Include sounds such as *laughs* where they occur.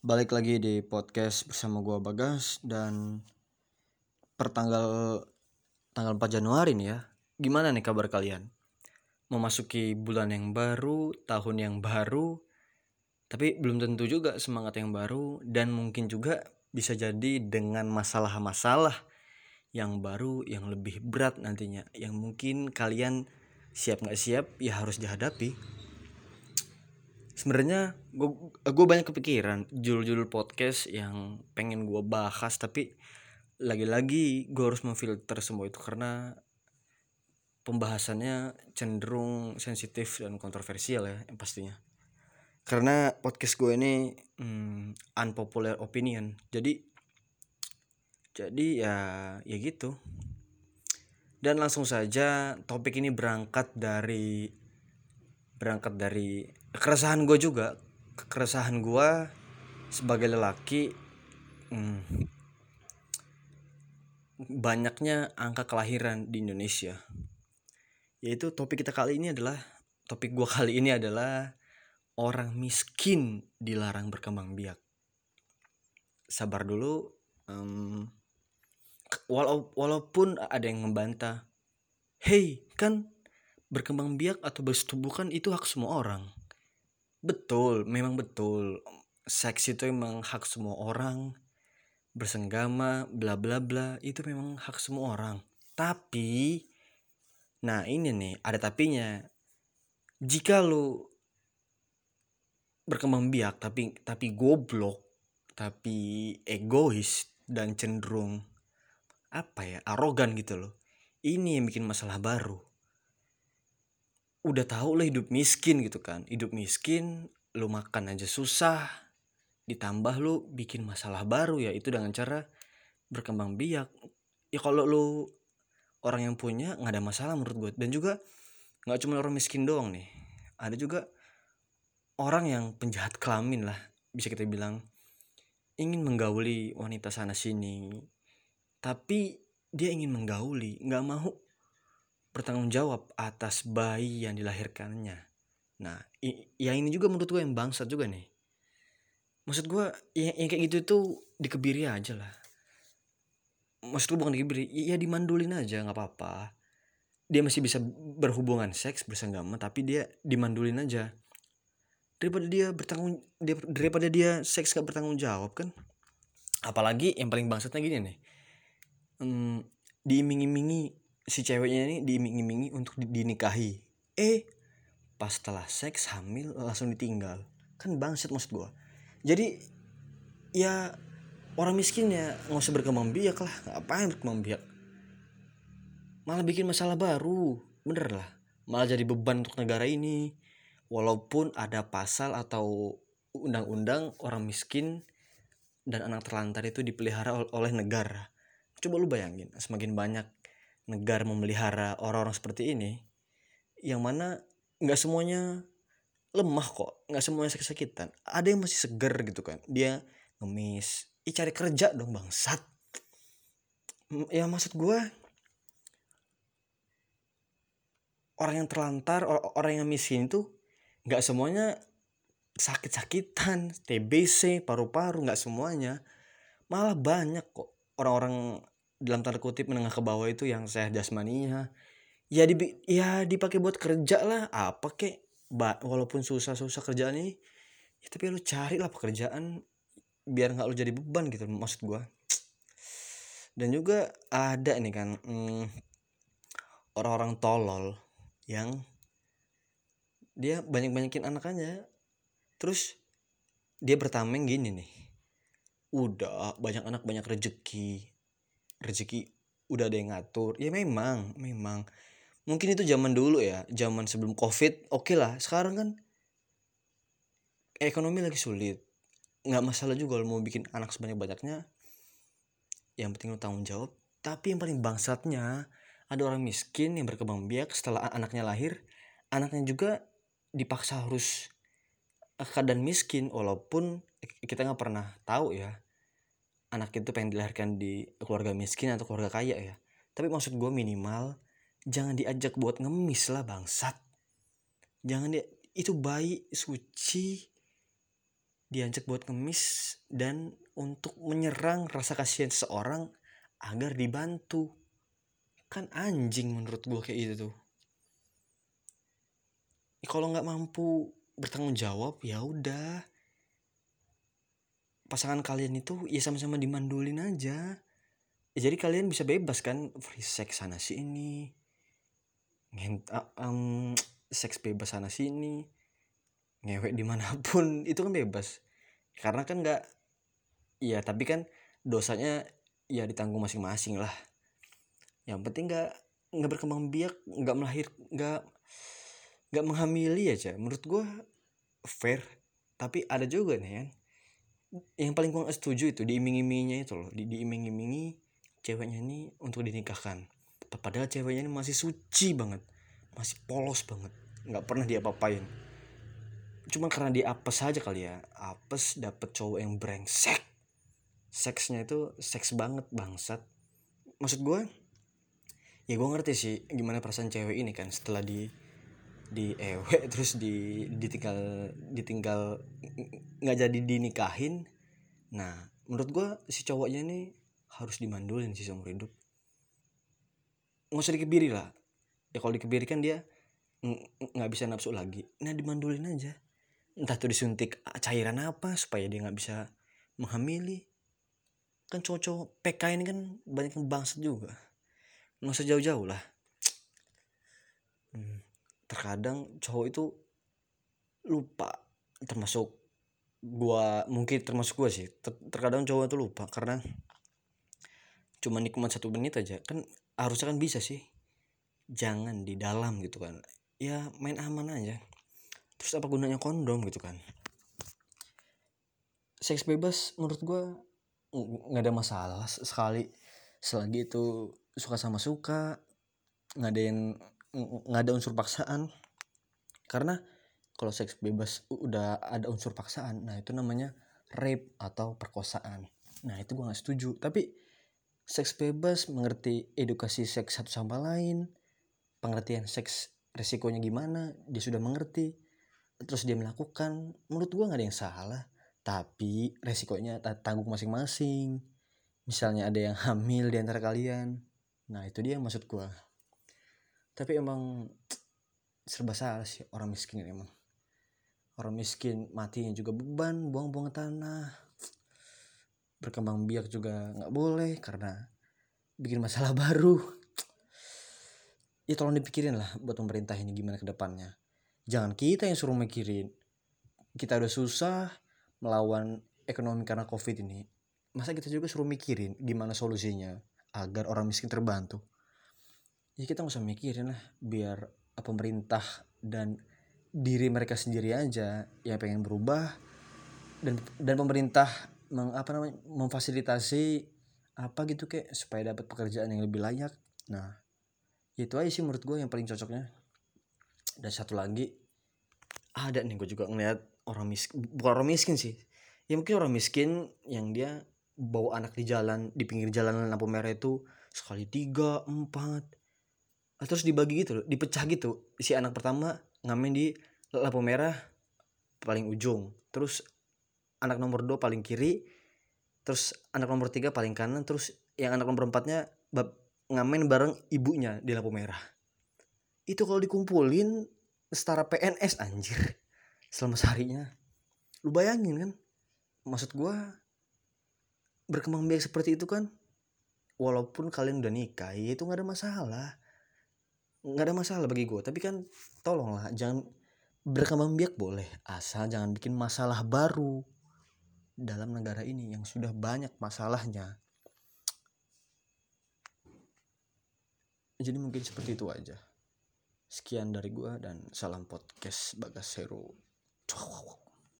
Balik lagi di podcast bersama gua Bagas dan pertanggal tanggal 4 Januari nih ya. Gimana nih kabar kalian? Memasuki bulan yang baru, tahun yang baru, tapi belum tentu juga semangat yang baru dan mungkin juga bisa jadi dengan masalah-masalah yang baru yang lebih berat nantinya yang mungkin kalian siap nggak siap ya harus dihadapi sebenarnya gue gue banyak kepikiran judul-judul podcast yang pengen gue bahas tapi lagi-lagi gue harus memfilter semua itu karena pembahasannya cenderung sensitif dan kontroversial ya yang pastinya. Karena podcast gue ini hmm, unpopular opinion. Jadi jadi ya ya gitu. Dan langsung saja topik ini berangkat dari berangkat dari keresahan gue juga. Keresahan gue sebagai lelaki hmm, banyaknya angka kelahiran di Indonesia. Yaitu topik kita kali ini adalah topik gue kali ini adalah orang miskin dilarang berkembang biak. Sabar dulu um, walau walaupun ada yang membantah hey kan berkembang biak atau bersetubuh itu hak semua orang. Betul memang betul. Seks itu memang hak semua orang. Bersenggama bla bla bla itu memang hak semua orang. Tapi nah ini nih ada tapinya. Jika lu berkembang biak tapi tapi goblok tapi egois dan cenderung apa ya arogan gitu loh. Ini yang bikin masalah baru udah tahu lah hidup miskin gitu kan. Hidup miskin lu makan aja susah ditambah lu bikin masalah baru ya itu dengan cara berkembang biak. Ya kalau lu orang yang punya nggak ada masalah menurut gue dan juga nggak cuma orang miskin doang nih. Ada juga orang yang penjahat kelamin lah bisa kita bilang. Ingin menggauli wanita sana sini tapi dia ingin menggauli nggak mau bertanggung jawab atas bayi yang dilahirkannya. Nah, yang ini juga menurut gue yang bangsat juga nih. Maksud gue yang, yang kayak gitu itu dikebiri aja lah. Maksud gue bukan dikebiri, ya dimandulin aja nggak apa-apa. Dia masih bisa berhubungan seks bersenggama tapi dia dimandulin aja. Daripada dia bertanggung daripada dia seks gak bertanggung jawab kan. Apalagi yang paling bangsatnya gini nih. Hmm, diiming-imingi si ceweknya ini diiming-imingi untuk dinikahi. Eh pas setelah seks hamil langsung ditinggal. Kan bangset maksud gue jadi ya orang miskin ya nggak usah berkembang biak lah. Ngapain berkembang biak? Malah bikin masalah baru. Bener lah. Malah jadi beban untuk negara ini. Walaupun ada pasal atau undang-undang orang miskin dan anak terlantar itu dipelihara oleh negara. Coba lu bayangin semakin banyak negara memelihara orang-orang seperti ini yang mana nggak semuanya lemah kok nggak semuanya sakit-sakitan. Ada yang masih seger gitu kan dia ngemis Ih, cari kerja dong bangsat. Ya maksud gue orang yang terlantar orang yang miskin itu nggak semuanya sakit-sakitan TBC paru-paru nggak semuanya. Malah banyak kok orang-orang dalam tanda kutip menengah ke bawah itu yang sehat jasmaninya. Ya di ya dipakai buat kerja lah apa kek? Ba, walaupun susah-susah kerjaan ini ya tapi lu cari lah pekerjaan biar nggak lu jadi beban gitu maksud gua. Dan juga ada nih kan hmm, orang-orang tolol yang dia banyak-banyakin anakannya terus dia bertameng gini nih. Udah banyak anak banyak rezeki rezeki udah ada yang ngatur. Ya memang memang. Mungkin itu zaman dulu ya zaman sebelum covid oke okay lah. Sekarang kan ekonomi lagi sulit. Nggak masalah juga kalau mau bikin anak sebanyak banyaknya yang penting lo tanggung jawab. Tapi yang paling bangsatnya ada orang miskin yang berkembang biak setelah anaknya lahir. Anaknya juga dipaksa harus keadaan miskin walaupun kita nggak pernah tahu ya anak itu pengen dilahirkan di keluarga miskin atau keluarga kaya ya. Tapi maksud gue minimal jangan diajak buat ngemis lah bangsat. Jangan dia itu bayi suci diajak buat ngemis dan untuk menyerang rasa kasihan seseorang agar dibantu. Kan anjing menurut gue kayak gitu tuh. Kalau nggak mampu bertanggung jawab ya udah pasangan kalian itu ya sama-sama dimandulin aja. Ya, jadi kalian bisa bebas kan free sex sana sini. Ngent um, seks bebas sana sini. Ngewek di mana pun. *laughs* Itu kan bebas. Karena kan nggak iya tapi kan dosanya ya ditanggung masing-masing lah. Yang penting nggak nggak berkembang biak nggak melahir nggak nggak menghamili aja. Menurut gue fair. Tapi ada juga nih kan yang paling gue setuju itu diiming-iminginya itu loh. Di diiming-imingi ceweknya ini untuk dinikahkan. Padahal ceweknya ini masih suci banget. Masih polos banget. Nggak pernah dia apain cuma karena dia apes saja kali ya. Apes dapet cowok yang brengsek. Seksnya itu seks banget bangsat. Maksud gue ya gue ngerti sih gimana perasaan cewek ini kan setelah di di ewe *laughs* terus di ditinggal ditinggal nggak jadi dinikahin. Nah menurut gue si cowoknya ini harus dimandulin sih seumur hidup. Nggak usah dikebiri lah. Ya kalau dikebiri kan dia nggak bisa nafsu lagi. Nah dimandulin aja. Entah tuh disuntik cairan apa supaya dia nggak bisa menghamili. Kan cowok-cowok PK ini kan banyak yang bangsat juga. Nggak usah jauh-jauh lah. Hmm, terkadang cowok itu lupa termasuk gua mungkin termasuk gua sih ter terkadang cowok itu lupa karena cuma nikmat satu menit aja. Kan harusnya kan bisa sih jangan di dalam gitu kan. Ya main aman aja. Terus apa gunanya kondom gitu kan? Seks bebas menurut gue nggak ada masalah sekali. Selagi itu suka sama suka nggak ada yang nggak ada unsur paksaan. Karena kalau seks bebas udah ada unsur paksaan nah itu namanya rape atau perkosaan. Nah itu gue nggak setuju. Tapi seks bebas mengerti edukasi seks satu sama lain pengertian seks resikonya gimana dia sudah mengerti terus dia melakukan menurut gua nggak ada yang salah. Tapi resikonya tanggung masing-masing. Misalnya ada yang hamil di antara kalian. Nah itu dia maksud gua tapi emang serba salah sih orang miskin emang. Orang miskin matinya juga beban buang-buang tanah. Berkembang biak juga nggak boleh karena bikin masalah *laughs* baru. Ya tolong dipikirin lah buat pemerintah ini gimana ke depannya. Jangan kita yang suruh mikirin. Kita udah susah melawan ekonomi karena covid ini. Masa kita juga suruh mikirin gimana solusinya agar orang miskin terbantu ya kita nggak usah mikirin lah biar pemerintah dan diri mereka sendiri aja yang pengen berubah dan dan pemerintah meng, apa namanya memfasilitasi apa gitu kayak supaya dapat pekerjaan yang lebih layak. Nah itu aja sih menurut gue yang paling cocoknya. Dan satu lagi ada nih gue juga ngeliat orang miskin bukan orang miskin sih. Ya mungkin orang miskin yang dia bawa anak di jalan di pinggir jalan lampu merah itu sekali tiga empat terus dibagi gitu loh dipecah gitu. Si anak pertama ngamen di lampu merah paling ujung terus anak nomor dua paling kiri terus anak nomor tiga paling kanan terus yang anak nomor empatnya ngamen bareng ibunya di lampu merah. Itu kalau dikumpulin setara PNS anjir selama seharinya. Lu bayangin kan maksud gue berkembang biak seperti itu kan walaupun kalian udah nikah ya itu nggak ada masalah nggak ada masalah bagi gue tapi kan tolonglah jangan berkembang biak boleh. Asal jangan bikin masalah baru dalam negara ini yang sudah banyak masalahnya. Jadi mungkin seperti itu aja. Sekian dari gua dan salam podcast Bagas Hero